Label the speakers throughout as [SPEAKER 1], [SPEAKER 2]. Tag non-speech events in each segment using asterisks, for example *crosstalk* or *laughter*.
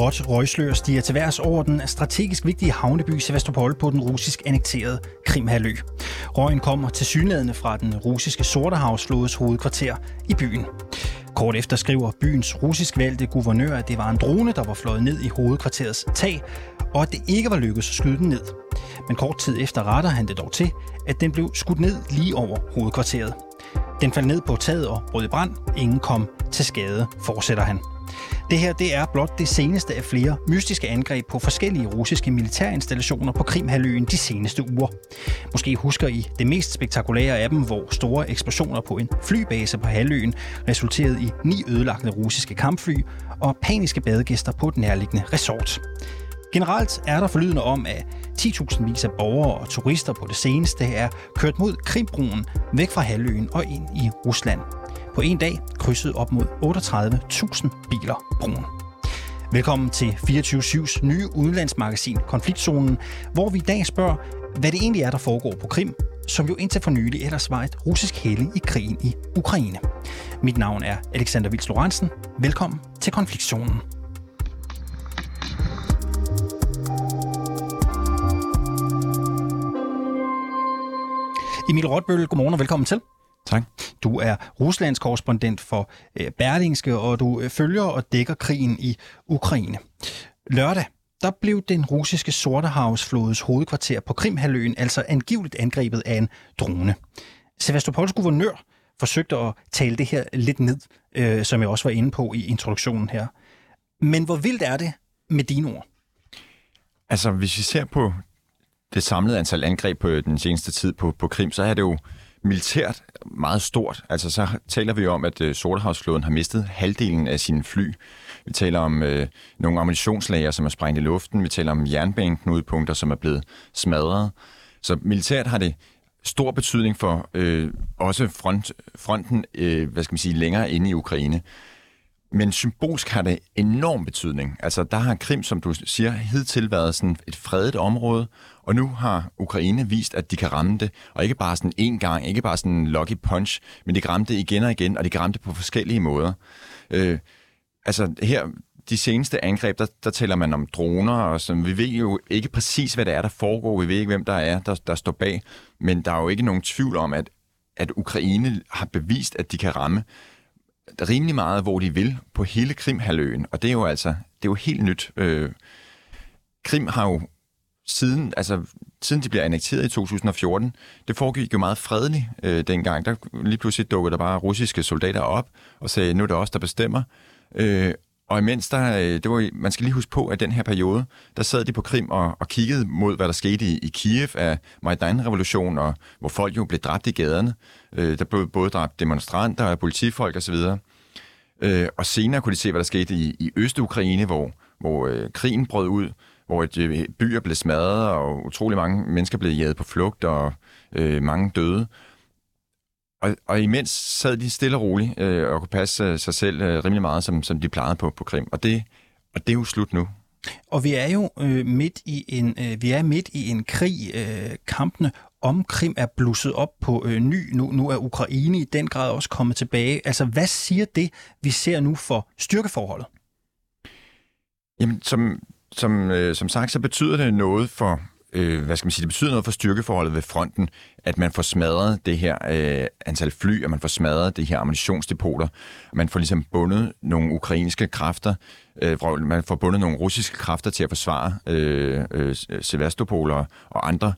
[SPEAKER 1] Gråt røgslør stiger til værs over den strategisk vigtige havneby Sevastopol på den russisk annekterede Krimhalø. Røgen kommer til synlædende fra den russiske Sortehavsflådes hovedkvarter i byen. Kort efter skriver byens russisk valgte guvernør, at det var en drone, der var fløjet ned i hovedkvarterets tag, og at det ikke var lykkedes at skyde den ned. Men kort tid efter retter han det dog til, at den blev skudt ned lige over hovedkvarteret. Den faldt ned på taget og brød i brand. Ingen kom til skade, fortsætter han. Det her det er blot det seneste af flere mystiske angreb på forskellige russiske militærinstallationer på Krimhaløen de seneste uger. Måske husker I det mest spektakulære af dem, hvor store eksplosioner på en flybase på halvøen resulterede i ni ødelagte russiske kampfly og paniske badegæster på et nærliggende resort. Generelt er der forlydende om, at 10.000 vis af borgere og turister på det seneste er kørt mod Krimbroen væk fra halvøen og ind i Rusland. På en dag krydsede op mod 38.000 biler broen. Velkommen til 24-7's nye udenlandsmagasin Konfliktzonen, hvor vi i dag spørger, hvad det egentlig er, der foregår på Krim, som jo indtil for nylig ellers var et russisk helle i krigen i Ukraine. Mit navn er Alexander Vils Lorentzen. Velkommen til Konfliktzonen. Emil Rotbøl, godmorgen og velkommen til.
[SPEAKER 2] Tak.
[SPEAKER 1] Du er Ruslands korrespondent for øh, Berlingske, og du øh, følger og dækker krigen i Ukraine. Lørdag, der blev den russiske Sortehavsflådes hovedkvarter på Krimhaløen altså angiveligt angrebet af en drone. Sevastopols guvernør forsøgte at tale det her lidt ned, øh, som jeg også var inde på i introduktionen her. Men hvor vildt er det med dine ord?
[SPEAKER 2] Altså, hvis vi ser på det samlede antal angreb på den seneste tid på, på Krim, så er det jo militært meget stort. Altså så taler vi om, at øh, Sortehavsflåden har mistet halvdelen af sine fly. Vi taler om øh, nogle ammunitionslager, som er sprængt i luften. Vi taler om jernbaneknudepunkter, som er blevet smadret. Så militært har det stor betydning for øh, også front, fronten øh, hvad skal man sige, længere inde i Ukraine. Men symbolsk har det enorm betydning. Altså, der har Krim, som du siger, hidtil været sådan et fredet område, og nu har Ukraine vist, at de kan ramme det, og ikke bare sådan en gang, ikke bare sådan en lucky punch, men de kan ramme det igen og igen, og de kan ramme det på forskellige måder. Øh, altså, her, de seneste angreb, der, der taler man om droner, og så, vi ved jo ikke præcis, hvad det er, der foregår. Vi ved ikke, hvem der er, der, der står bag. Men der er jo ikke nogen tvivl om, at, at Ukraine har bevist, at de kan ramme rimelig meget, hvor de vil, på hele Krimhaløen. Og det er jo altså, det er jo helt nyt. Øh, Krim har jo siden, altså, siden de bliver annekteret i 2014, det foregik jo meget fredeligt øh, dengang. Der lige pludselig dukkede der bare russiske soldater op og sagde, nu er det os, der bestemmer. Øh, og imens der, øh, det var, man skal lige huske på, at den her periode, der sad de på Krim og, og kiggede mod, hvad der skete i, i Kiev af Majdan-revolution, og hvor folk jo blev dræbt i gaderne. Øh, der blev både dræbt demonstranter og politifolk osv. Øh, og senere kunne de se, hvad der skete i, i Øst-Ukraine, hvor, hvor øh, krigen brød ud, hvor et, øh, byer blev smadret, og utrolig mange mennesker blev jaget på flugt, og øh, mange døde. Og, og imens sad de stille og roligt øh, og kunne passe øh, sig selv øh, rimelig meget, som, som de plejede på, på Krim. Og det, og det er jo slut nu.
[SPEAKER 1] Og vi er jo øh, midt i en øh, vi er midt i en krig. Øh, kampene om Krim er blusset op på øh, ny. Nu, nu er Ukraine i den grad også kommet tilbage. Altså, hvad siger det, vi ser nu for styrkeforholdet?
[SPEAKER 2] Jamen, som, som, øh, som sagt, så betyder det noget for øh, hvad skal man sige, det betyder noget for styrkeforholdet ved fronten, at man får smadret det her øh, antal fly, at man får smadret det her ammunitionsdepoter, man får ligesom bundet nogle ukrainske kræfter, øh, man får bundet nogle russiske kræfter til at forsvare øh, øh, Sevastopol og, og andre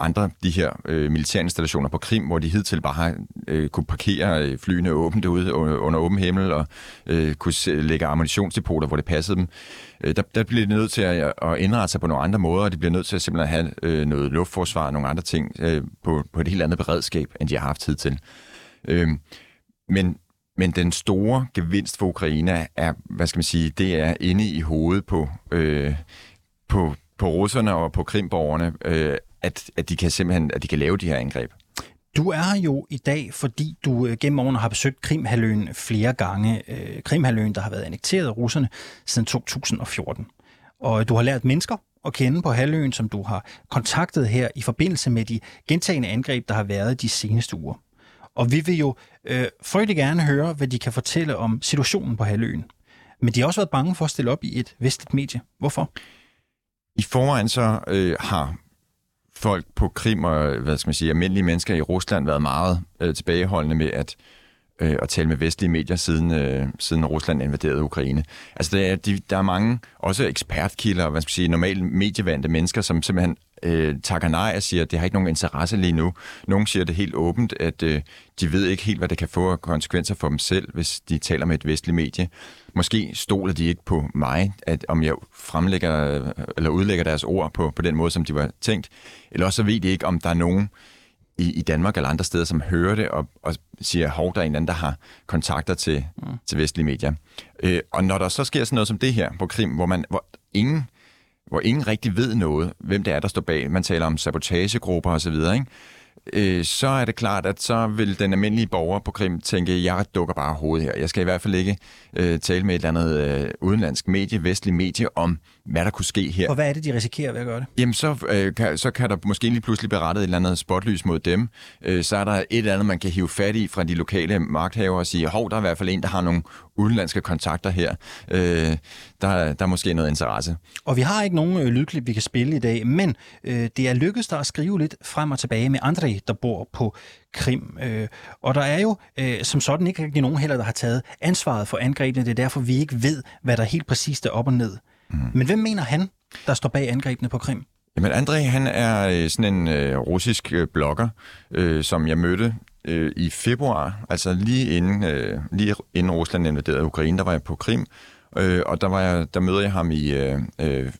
[SPEAKER 2] andre de her øh, militærinstallationer på Krim, hvor de hidtil bare har øh, kunne parkere øh, flyene åbent ude under, under åben himmel og øh, kunne lægge ammunitionsdepoter, hvor det passede dem. Øh, der, der bliver de nødt til at, at indrette sig på nogle andre måder, og de bliver nødt til at simpelthen have øh, noget luftforsvar og nogle andre ting øh, på, på et helt andet beredskab, end de har haft hidtil. Øh, men men den store gevinst for Ukraine er, hvad skal man sige, det er inde i hovedet på, øh, på, på russerne og på krimborgerne, øh, at, at de kan simpelthen at de kan lave de her angreb.
[SPEAKER 1] Du er jo i dag, fordi du øh, gennem årene har besøgt Krimhaløen flere gange. Øh, Krimhaløen, der har været annekteret af russerne siden 2014. Og du har lært mennesker at kende på halvøen, som du har kontaktet her i forbindelse med de gentagende angreb, der har været de seneste uger. Og vi vil jo øh, frygtelig gerne høre, hvad de kan fortælle om situationen på halvøen. Men de har også været bange for at stille op i et vestligt medie. Hvorfor?
[SPEAKER 2] I forvejen så øh, har folk på Krim og hvad skal man sige, almindelige mennesker i Rusland været meget øh, tilbageholdende med at øh, at tale med vestlige medier, siden, øh, siden Rusland invaderede Ukraine. Altså, der er, de, der er mange, også ekspertkilder, hvad skal man sige, normalt medievandte mennesker, som simpelthen øh, takker nej og siger, at det har ikke nogen interesse lige nu. Nogle siger det helt åbent, at øh, de ved ikke helt, hvad det kan få af konsekvenser for dem selv, hvis de taler med et vestligt medie. Måske stoler de ikke på mig, at om jeg fremlægger eller udlægger deres ord på, på den måde, som de var tænkt. Eller også så ved de ikke, om der er nogen, i, i Danmark eller andre steder, som hører det og, og siger, hov, der er en anden, der har kontakter til, mm. til vestlige medier. Øh, og når der så sker sådan noget som det her på Krim, hvor, man, hvor ingen hvor ingen rigtig ved noget, hvem det er, der står bag. Man taler om sabotagegrupper osv., ikke? øh, så er det klart, at så vil den almindelige borger på Krim tænke, jeg dukker bare hovedet her. Jeg skal i hvert fald ikke øh, tale med et eller andet øh, udenlandsk medie, vestlig medie, om hvad der kunne ske her.
[SPEAKER 1] Og hvad er det, de risikerer ved at gøre det?
[SPEAKER 2] Jamen, så, øh, kan, så kan der måske lige pludselig berettet et eller andet spotlys mod dem. Øh, så er der et eller andet, man kan hive fat i fra de lokale magthavere og sige, hov, der er i hvert fald en, der har nogle udenlandske kontakter her. Øh, der, der er måske noget interesse.
[SPEAKER 1] Og vi har ikke nogen øh, lydklip, vi kan spille i dag, men øh, det er lykkedes der at skrive lidt frem og tilbage med André, der bor på Krim. Øh, og der er jo øh, som sådan ikke rigtig nogen heller, der har taget ansvaret for angrebene. Det er derfor, vi ikke ved, hvad der helt præcist er op og ned. Mm. Men hvem mener han, der står bag angrebene på Krim?
[SPEAKER 2] Jamen, André, han er øh, sådan en øh, russisk øh, blogger, øh, som jeg mødte øh, i februar, altså lige inden, øh, lige inden Rusland invaderede Ukraine, der var jeg på Krim, øh, og der, var jeg, der møder jeg ham i øh, øh,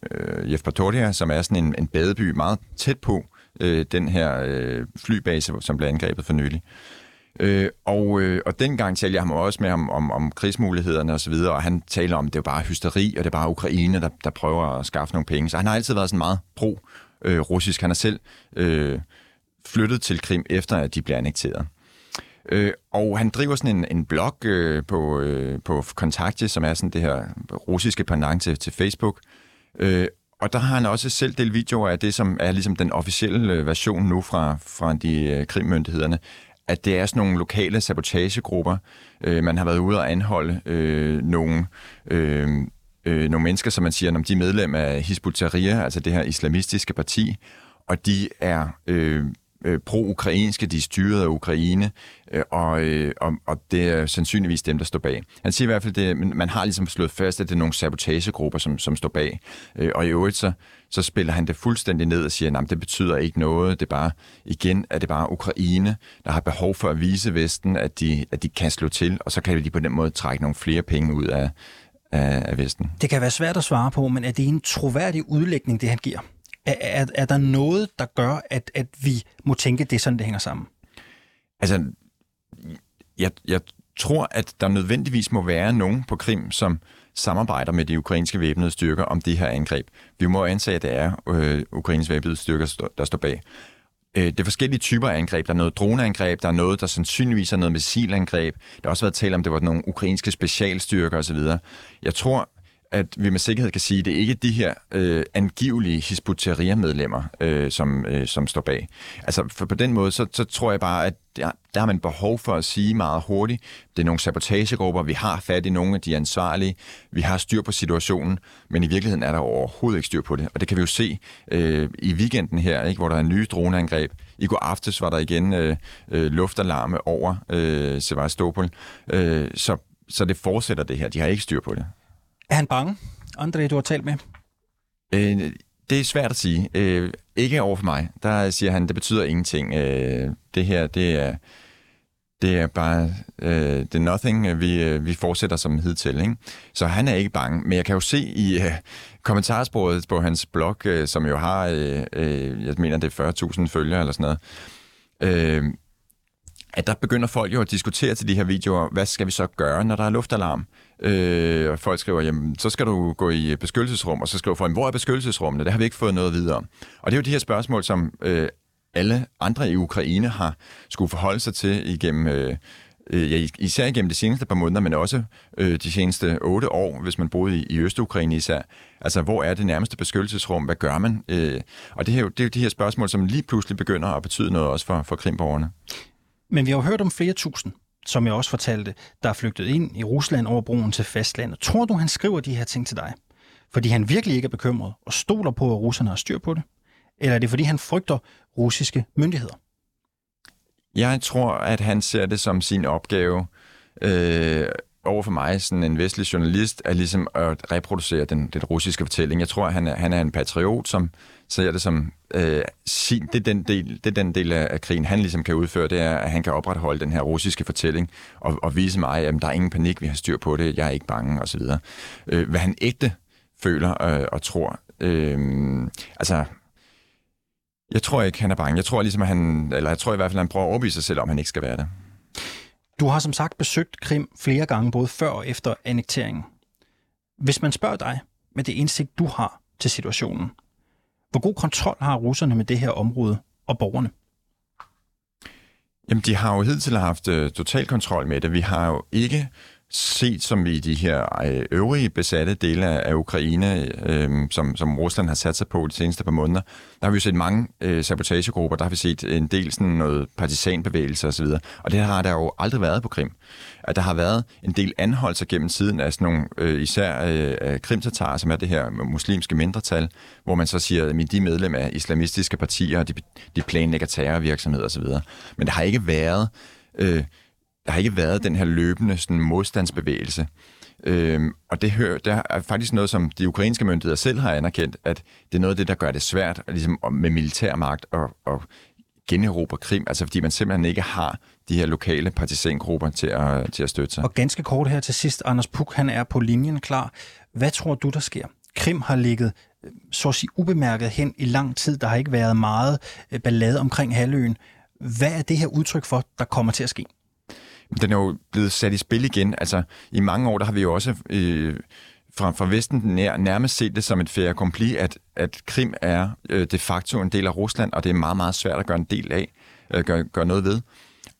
[SPEAKER 2] Jevpatoria, som er sådan en, en badeby meget tæt på øh, den her øh, flybase, som blev angrebet for nylig. Øh, Øh, og, øh, og dengang talte jeg ham også med ham om, om krigsmulighederne osv., og, og han taler om, at det er bare hysteri, og det er bare Ukraine, der, der prøver at skaffe nogle penge. Så han har altid været sådan meget pro-russisk. Øh, han er selv øh, flyttet til Krim, efter at de blev annekteret. Øh, og han driver sådan en, en blog øh, på, øh, på Kontakte, som er sådan det her russiske pendant til, til Facebook. Øh, og der har han også selv delt videoer af det, som er ligesom den officielle øh, version nu fra, fra de øh, krimmyndighederne, at det er sådan nogle lokale sabotagegrupper. Øh, man har været ude og anholde øh, nogle, øh, øh, nogle mennesker, som man siger, om de er medlem af Hizbut Tahrir, altså det her islamistiske parti, og de er øh, øh, pro-ukrainske, de er styret af Ukraine, øh, og, øh, og, og det er sandsynligvis dem, der står bag. Han siger i hvert fald, det, man har ligesom slået fast, at det er nogle sabotagegrupper, som, som står bag. Øh, og i øvrigt så, så spiller han det fuldstændig ned og siger, at det betyder ikke noget, det er bare, igen, at det bare Ukraine, der har behov for at vise Vesten, at de, at de kan slå til, og så kan de på den måde trække nogle flere penge ud af, af, af Vesten.
[SPEAKER 1] Det kan være svært at svare på, men er det en troværdig udlægning, det han giver? Er, er, er der noget, der gør, at, at vi må tænke, det er sådan, det hænger sammen?
[SPEAKER 2] Altså, jeg, jeg tror, at der nødvendigvis må være nogen på Krim, som samarbejder med de ukrainske væbnede styrker om det her angreb. Vi må antage, at det er øh, ukrainske væbnede styrker, der står bag. Øh, det er forskellige typer af angreb. Der er noget droneangreb, der er noget, der sandsynligvis er noget missilangreb. Der har også været tale om, det var nogle ukrainske specialstyrker osv. Jeg tror, at vi med sikkerhed kan sige, at det ikke er de her øh, angivelige Hizbut-Tahrir-medlemmer, øh, som, øh, som står bag. Altså for på den måde, så, så tror jeg bare, at der, der har man behov for at sige meget hurtigt, det er nogle sabotagegrupper, vi har fat i nogle af de ansvarlige, vi har styr på situationen, men i virkeligheden er der overhovedet ikke styr på det. Og det kan vi jo se øh, i weekenden her, ikke, hvor der er nye droneangreb. I går aftes var der igen øh, øh, luftalarme over øh, Sevastopol, øh, så, så det fortsætter det her. De har ikke styr på det.
[SPEAKER 1] Er han bange? André, du har talt med?
[SPEAKER 2] Øh, det er svært at sige. Øh, ikke over for mig. Der siger han, det betyder ingenting. Øh, det her, det er, det er bare øh, det er nothing. Vi, øh, vi fortsætter som hidtil. Ikke? Så han er ikke bange. Men jeg kan jo se i øh, kommentarsporet på hans blog, øh, som jo har, øh, øh, jeg mener, det er 40.000 følgere eller sådan noget, øh, at der begynder folk jo at diskutere til de her videoer, hvad skal vi så gøre, når der er luftalarm? Øh, og folk skriver, jamen, så skal du gå i beskyttelsesrum, og så skriver folk, hvor er beskyttelsesrummene? Det har vi ikke fået noget videre. Og det er jo de her spørgsmål, som øh, alle andre i Ukraine har skulle forholde sig til igennem... Øh, øh, ja, især igennem de seneste par måneder, men også øh, de seneste otte år, hvis man boede i, i Øst-Ukraine især. Altså, hvor er det nærmeste beskyttelsesrum? Hvad gør man? Øh, og det, her, det er jo de her spørgsmål, som lige pludselig begynder at betyde noget også for, for krimborgerne.
[SPEAKER 1] Men vi har jo hørt om flere tusind som jeg også fortalte, der er flygtet ind i Rusland over broen til fastlandet. Tror du, han skriver de her ting til dig? Fordi han virkelig ikke er bekymret og stoler på, at russerne har styr på det? Eller er det, fordi han frygter russiske myndigheder?
[SPEAKER 2] Jeg tror, at han ser det som sin opgave øh, over for mig, sådan en vestlig journalist, er ligesom at reproducere den, den russiske fortælling. Jeg tror, at han er, han er en patriot, som ser det som øh, sin, det, er den del, det er den del af krigen, han ligesom kan udføre, det er, at han kan opretholde den her russiske fortælling og, og vise mig, at der er ingen panik, vi har styr på det, jeg er ikke bange osv. Øh, hvad han ægte føler øh, og tror, øh, altså jeg tror ikke, han er bange. Jeg tror ligesom, at han, eller jeg tror i hvert fald, at han prøver at overbevise sig selv, om han ikke skal være det.
[SPEAKER 1] Du har som sagt besøgt Krim flere gange, både før og efter annekteringen. Hvis man spørger dig med det indsigt, du har til situationen, hvor god kontrol har russerne med det her område og borgerne?
[SPEAKER 2] Jamen, de har jo hidtil haft øh, total kontrol med det. Vi har jo ikke set som i de her øh, øvrige besatte dele af Ukraine, øh, som, som Rusland har sat sig på de seneste par måneder, der har vi jo set mange øh, sabotagegrupper, der har vi set en del sådan noget partisanbevægelse osv., og det har der jo aldrig været på Krim. At der har været en del anholdelser gennem tiden af sådan nogle, øh, især øh, krimtatarer, som er det her muslimske mindretal, hvor man så siger, at de er medlem af islamistiske partier, og de, de planlægger terrorvirksomhed osv. Men der har ikke været... Øh, der har ikke været den her løbende sådan, modstandsbevægelse. Øhm, og det, hører, det er faktisk noget, som de ukrainske myndigheder selv har anerkendt, at det er noget af det, der gør det svært ligesom, med militærmagt at, at generobre Krim, altså fordi man simpelthen ikke har de her lokale partisangrupper til at, til at støtte sig.
[SPEAKER 1] Og ganske kort her til sidst, Anders Puk, han er på linjen klar. Hvad tror du, der sker? Krim har ligget så at sige ubemærket hen i lang tid. Der har ikke været meget øh, ballade omkring halvøen. Hvad er det her udtryk for, der kommer til at ske?
[SPEAKER 2] Den er jo blevet sat i spil igen. Altså, i mange år, der har vi jo også øh, fra, fra Vesten nær, nærmest set det som et fair kompli, at, at Krim er øh, de facto en del af Rusland, og det er meget, meget svært at gøre en del af, øh, gøre, gøre noget ved.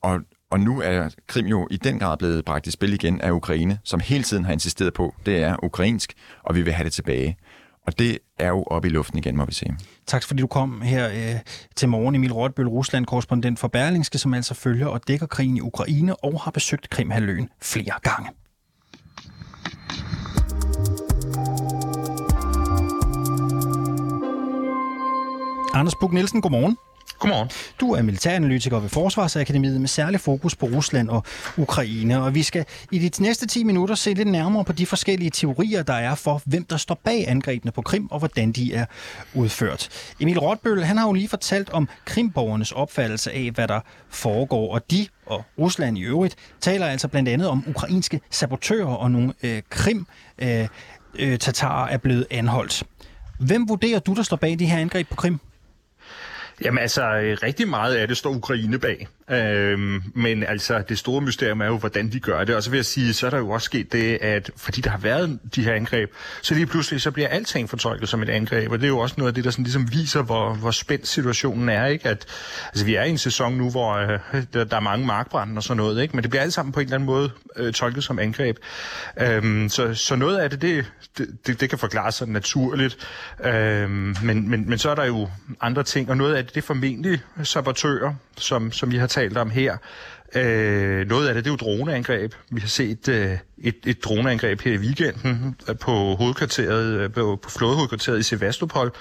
[SPEAKER 2] Og, og nu er Krim jo i den grad blevet bragt i spil igen af Ukraine, som hele tiden har insisteret på, det er ukrainsk, og vi vil have det tilbage. Og det er jo oppe i luften igen, må vi se.
[SPEAKER 1] Tak fordi du kom her øh, til morgen. Emil Rotbøl, Rusland-korrespondent for Berlingske, som altså følger og dækker krigen i Ukraine og har besøgt Krimhaløen flere gange. Anders Buk Nielsen, godmorgen.
[SPEAKER 3] Godmorgen.
[SPEAKER 1] Du er militæranalytiker ved Forsvarsakademiet med særlig fokus på Rusland og Ukraine, og vi skal i de næste 10 minutter se lidt nærmere på de forskellige teorier, der er for, hvem der står bag angrebene på Krim og hvordan de er udført. Emil Rotbøl, han har jo lige fortalt om krimborgernes opfattelse af, hvad der foregår, og de og Rusland i øvrigt taler altså blandt andet om ukrainske sabotører og nogle øh, krim øh, øh, tatarer er blevet anholdt. Hvem vurderer du, der står bag de her angreb på Krim?
[SPEAKER 3] Jamen altså, øh, rigtig meget af det står Ukraine bag. Øhm, men altså, det store mysterium er jo, hvordan de gør det. Og så vil jeg sige, så er der jo også sket det, at fordi der har været de her angreb, så lige pludselig så bliver alting fortolket som et angreb. Og det er jo også noget af det, der sådan ligesom viser, hvor, hvor spændt situationen er. Ikke? At, altså, vi er i en sæson nu, hvor øh, der, der er mange markbrænde og sådan noget. Ikke? Men det bliver alt sammen på en eller anden måde øh, tolket som angreb. Øhm, så, så noget af det, det, det, det kan forklares sig naturligt. Øhm, men, men, men så er der jo andre ting, og noget af det, det er formentlig sabotører, som, som vi har talt om her. Øh, noget af det, det er jo droneangreb. Vi har set øh, et, et droneangreb her i weekenden på hovedkvarteret, øh, på, på flådehovedkvarteret i Sevastopol,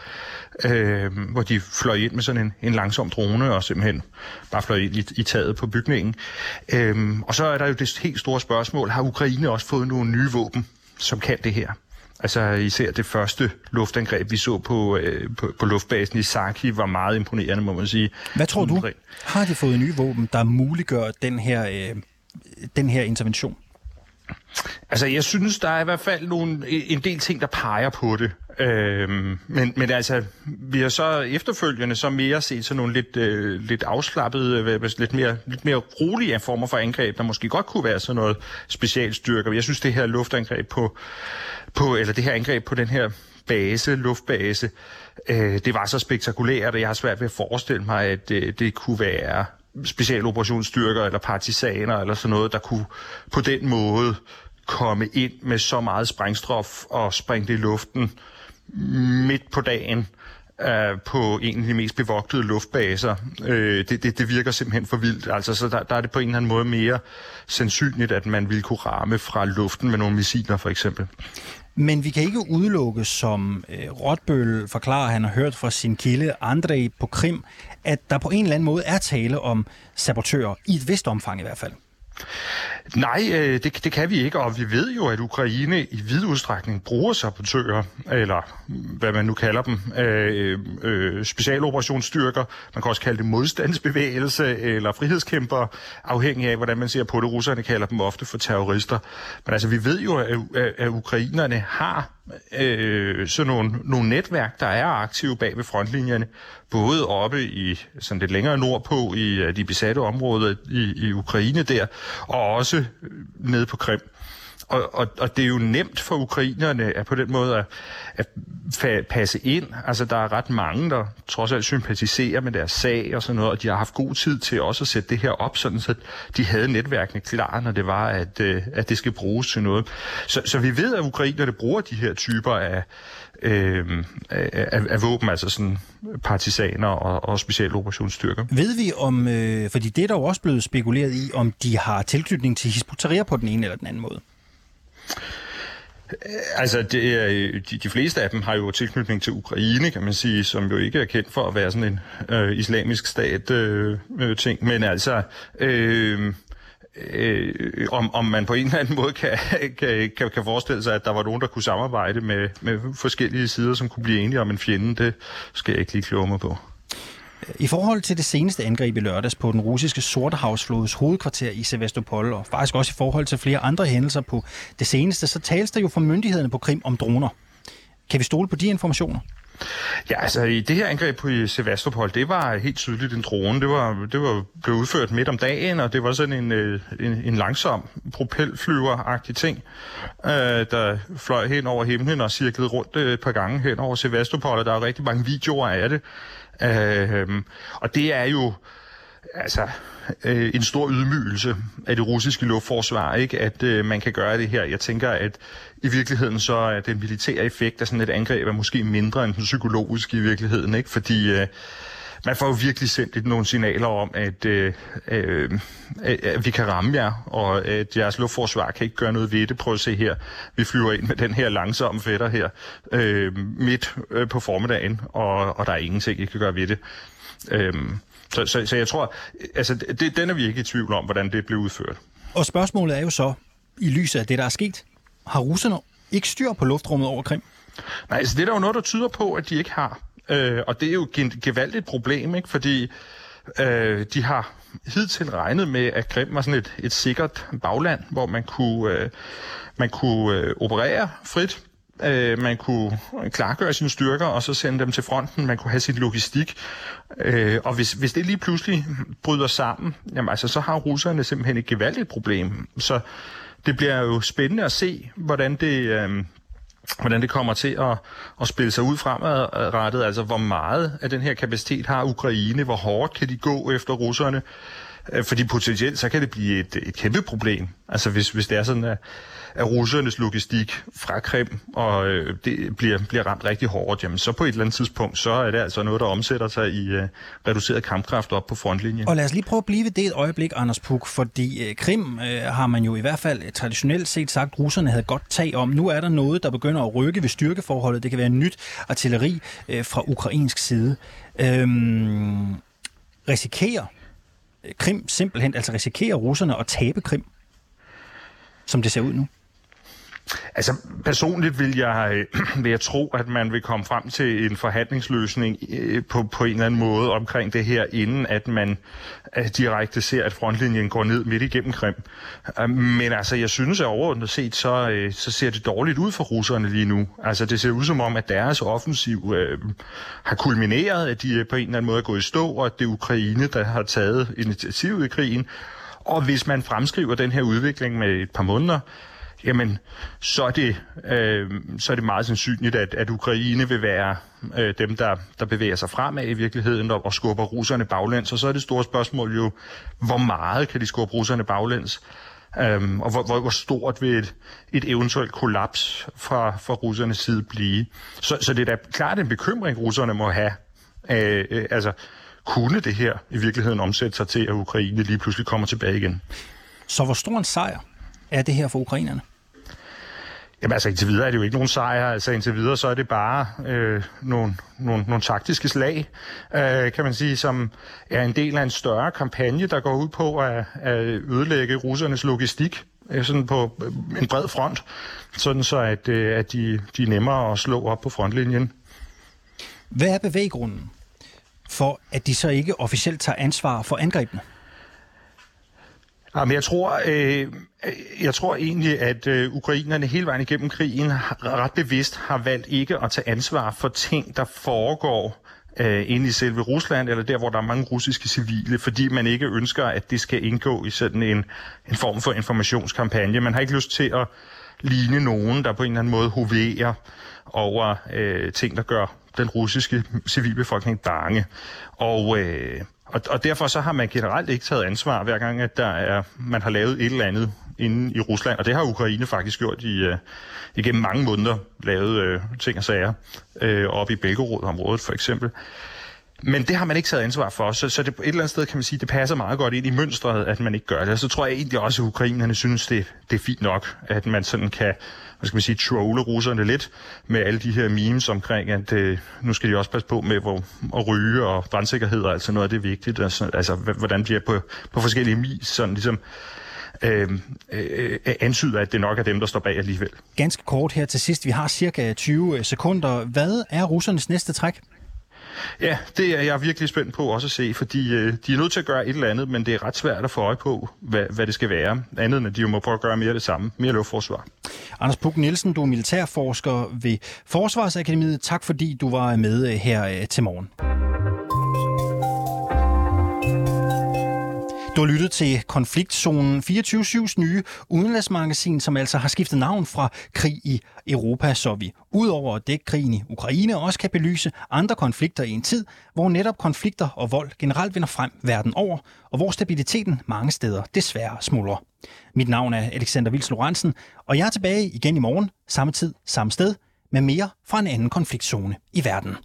[SPEAKER 3] øh, hvor de fløj ind med sådan en, en langsom drone og simpelthen bare fløj ind i, i taget på bygningen. Øh, og så er der jo det helt store spørgsmål, har Ukraine også fået nogle nye våben, som kan det her? Altså især det første luftangreb, vi så på, øh, på, på luftbasen i Saki, var meget imponerende, må man sige.
[SPEAKER 1] Hvad tror du? Har de fået nye våben, der muliggør den her, øh, den her intervention?
[SPEAKER 3] Altså, jeg synes, der er i hvert fald nogle, en del ting, der peger på det. Øhm, men, men altså, vi har så efterfølgende så mere set sådan nogle lidt, øh, lidt afslappede, øh, lidt mere, lidt mere rolige former for angreb, der måske godt kunne være sådan noget specialstyrker. Jeg synes, det her luftangreb på, på eller det her angreb på den her base, luftbase, øh, det var så spektakulært, og jeg har svært ved at forestille mig, at øh, det kunne være specialoperationsstyrker eller partisaner eller sådan noget, der kunne på den måde komme ind med så meget sprængstof og springe det i luften midt på dagen uh, på en af de mest bevogtede luftbaser. Uh, det, det, det virker simpelthen for vildt. Altså, så der, der er det på en eller anden måde mere sandsynligt, at man ville kunne ramme fra luften med nogle missiler for eksempel.
[SPEAKER 1] Men vi kan ikke udelukke, som øh, Rotbøl forklarer, han har hørt fra sin kilde Andrej på Krim, at der på en eller anden måde er tale om sabotører, i et vist omfang i hvert fald.
[SPEAKER 3] Nej, øh, det, det kan vi ikke, og vi ved jo, at Ukraine i vid udstrækning bruger sabotører, eller hvad man nu kalder dem, øh, øh, specialoperationsstyrker. Man kan også kalde det modstandsbevægelse eller frihedskæmpere, afhængig af, hvordan man ser på det. Russerne kalder dem ofte for terrorister. Men altså, vi ved jo, at, at, at ukrainerne har øh, sådan nogle, nogle netværk, der er aktive bag ved frontlinjerne, både oppe i sådan lidt længere nordpå i øh, de besatte områder i, i Ukraine der, og også øh, nede på Krim. Og, og, og det er jo nemt for ukrainerne at på den måde at, at fa- passe ind. Altså, der er ret mange, der trods alt sympatiserer med deres sag og sådan noget, og de har haft god tid til også at sætte det her op, sådan så de havde netværkene klar, når det var, at, øh, at det skal bruges til noget. Så, så vi ved, at ukrainerne bruger de her typer af, øh, af, af våben, altså sådan partisaner og, og specialoperationsstyrker.
[SPEAKER 1] Ved vi om, øh, fordi det er der jo også blevet spekuleret i, om de har tilknytning til Hizb på den ene eller den anden måde?
[SPEAKER 3] Altså, det er, øh, de, de fleste af dem har jo tilknytning til Ukraine, kan man sige, som jo ikke er kendt for at være sådan en øh, islamisk stat øh, øh, ting, men altså... Øh, øh, om, om man på en eller anden måde kan, kan, kan, kan forestille sig, at der var nogen, der kunne samarbejde med, med forskellige sider, som kunne blive enige om en fjende, det skal jeg ikke lige kloge mig på.
[SPEAKER 1] I forhold til det seneste angreb i lørdags på den russiske Sortehavsflodes hovedkvarter i Sevastopol, og faktisk også i forhold til flere andre hændelser på det seneste, så tales der jo fra myndighederne på Krim om droner. Kan vi stole på de informationer?
[SPEAKER 3] Ja, altså i det her angreb på Sevastopol, det var helt tydeligt en drone. Det var, det var blev udført midt om dagen, og det var sådan en, øh, en, en langsom propelflyver-agtig ting, øh, der fløj hen over himlen og cirklede rundt øh, et par gange hen over Sevastopol, og der er rigtig mange videoer af det. Øh, og det er jo altså øh, en stor ydmygelse af det russiske luftforsvar, ikke? at øh, man kan gøre det her. Jeg tænker, at i virkeligheden så er den militære effekt af sådan et angreb er måske mindre end den psykologiske i virkeligheden, ikke? fordi øh, man får jo virkelig sendt nogle signaler om, at, øh, øh, at vi kan ramme jer, og at jeres luftforsvar kan ikke gøre noget ved det. Prøv at se her, vi flyver ind med den her langsomme fætter her øh, midt øh, på formiddagen, og, og der er ingenting, I kan gøre ved det. Øh, så, så, så jeg tror, altså det, den er vi ikke i tvivl om, hvordan det blev udført.
[SPEAKER 1] Og spørgsmålet er jo så, i lyset af det, der er sket, har russerne ikke styr på luftrummet over Krim?
[SPEAKER 3] Nej, altså det er der jo noget, der tyder på, at de ikke har. Øh, og det er jo et gevaldigt problem, ikke? fordi øh, de har hidtil regnet med, at Krim var sådan et, et sikkert bagland, hvor man kunne, øh, man kunne øh, operere frit. Øh, man kunne klargøre sine styrker, og så sende dem til fronten. Man kunne have sin logistik. Øh, og hvis, hvis det lige pludselig bryder sammen, jamen, altså, så har russerne simpelthen et gevaldigt problem. Så det bliver jo spændende at se, hvordan det, øh, hvordan det kommer til at, at spille sig ud fremadrettet, altså hvor meget af den her kapacitet har Ukraine, hvor hårdt kan de gå efter russerne, Øh, fordi potentielt så kan det blive et, et kæmpe problem. Altså hvis, hvis det er sådan, at, at russernes logistik fra Krim, og øh, det bliver, bliver ramt rigtig hårdt, jamen så på et eller andet tidspunkt, så er det altså noget, der omsætter sig i øh, reduceret kampkraft op på frontlinjen.
[SPEAKER 1] Og lad os lige prøve at blive ved det et øjeblik, Anders Puk, fordi øh, Krim øh, har man jo i hvert fald traditionelt set sagt, russerne havde godt tag om. Nu er der noget, der begynder at rykke ved styrkeforholdet. Det kan være nyt artilleri øh, fra ukrainsk side. Øhm, risikerer Krim simpelthen, altså risikerer russerne at tabe Krim, som det ser ud nu?
[SPEAKER 3] Altså personligt vil jeg, *clears throat* vil jeg tro, at man vil komme frem til en forhandlingsløsning øh, på, på en eller anden måde omkring det her, inden at man øh, direkte ser, at frontlinjen går ned midt igennem Krim. Øh, men altså, jeg synes, at overordnet set, så, øh, så ser det dårligt ud for russerne lige nu. Altså, det ser ud som om, at deres offensiv øh, har kulmineret, at de øh, på en eller anden måde er gået i stå, og at det er Ukraine, der har taget initiativet i krigen. Og hvis man fremskriver den her udvikling med et par måneder, jamen så er det, øh, så er det meget sandsynligt, at, at Ukraine vil være øh, dem, der, der bevæger sig fremad i virkeligheden og, og skubber russerne baglæns. Og så er det store spørgsmål jo, hvor meget kan de skubbe russerne baglæns? Øhm, og hvor, hvor, hvor stort vil et, et eventuelt kollaps fra, fra russernes side blive. Så, så det er da klart en bekymring, russerne må have. Øh, øh, altså, kunne det her i virkeligheden omsætte sig til, at Ukraine lige pludselig kommer tilbage igen?
[SPEAKER 1] Så hvor stor en sejr er det her for ukrainerne?
[SPEAKER 3] Jamen altså indtil videre er det jo ikke nogen sejr. Altså indtil videre så er det bare øh, nogle, nogle, nogle taktiske slag, øh, kan man sige, som er en del af en større kampagne, der går ud på at, at ødelægge russernes logistik øh, sådan på øh, en bred front, sådan så at, øh, at de, de er nemmere at slå op på frontlinjen.
[SPEAKER 1] Hvad er bevæggrunden for, at de så ikke officielt tager ansvar for angrebene?
[SPEAKER 3] Ah, Jamen, jeg tror, øh, jeg tror egentlig, at øh, ukrainerne hele vejen igennem krigen ret bevidst har valgt ikke at tage ansvar for ting, der foregår øh, inde i selve Rusland, eller der, hvor der er mange russiske civile, fordi man ikke ønsker, at det skal indgå i sådan en, en form for informationskampagne. Man har ikke lyst til at ligne nogen, der på en eller anden måde hoverer over øh, ting, der gør den russiske civilbefolkning bange. Og, øh, og, og derfor så har man generelt ikke taget ansvar, hver gang at der er, man har lavet et eller andet inde i Rusland. Og det har Ukraine faktisk gjort i, øh, igennem mange måneder, lavet øh, ting og sager øh, op i Belgorod-området for eksempel. Men det har man ikke taget ansvar for, så, så det et eller andet sted kan man sige, det passer meget godt ind i mønstret, at man ikke gør det. Og så tror jeg egentlig også, at ukrainerne synes, det, det er fint nok, at man sådan kan, hvad skal man sige, trolle russerne lidt med alle de her memes omkring, at øh, nu skal de også passe på med hvor, at ryge og brandsikkerhed og altså noget af det er vigtigt. Altså, altså hvordan bliver på, på forskellige mis sådan ligesom øh, øh, antyder, at det nok er dem, der står bag alligevel.
[SPEAKER 1] Ganske kort her til sidst. Vi har cirka 20 sekunder. Hvad er russernes næste træk?
[SPEAKER 3] Ja, det er jeg virkelig spændt på også at se, fordi øh, de er nødt til at gøre et eller andet, men det er ret svært at få øje på, hvad, hvad det skal være. Andet end at de jo må prøve at gøre mere det samme. Mere luftforsvar.
[SPEAKER 1] Anders Puk Nielsen, du er militærforsker ved Forsvarsakademiet. Tak fordi du var med øh, her øh, til morgen. Du har lyttet til Konfliktzonen 24-7's nye udenlandsmagasin, som altså har skiftet navn fra Krig i Europa, så vi udover at dække krigen i Ukraine også kan belyse andre konflikter i en tid, hvor netop konflikter og vold generelt vinder frem verden over, og hvor stabiliteten mange steder desværre smuldrer. Mit navn er Alexander Vils Lorentzen, og jeg er tilbage igen i morgen, samme tid, samme sted, med mere fra en anden konfliktzone i verden.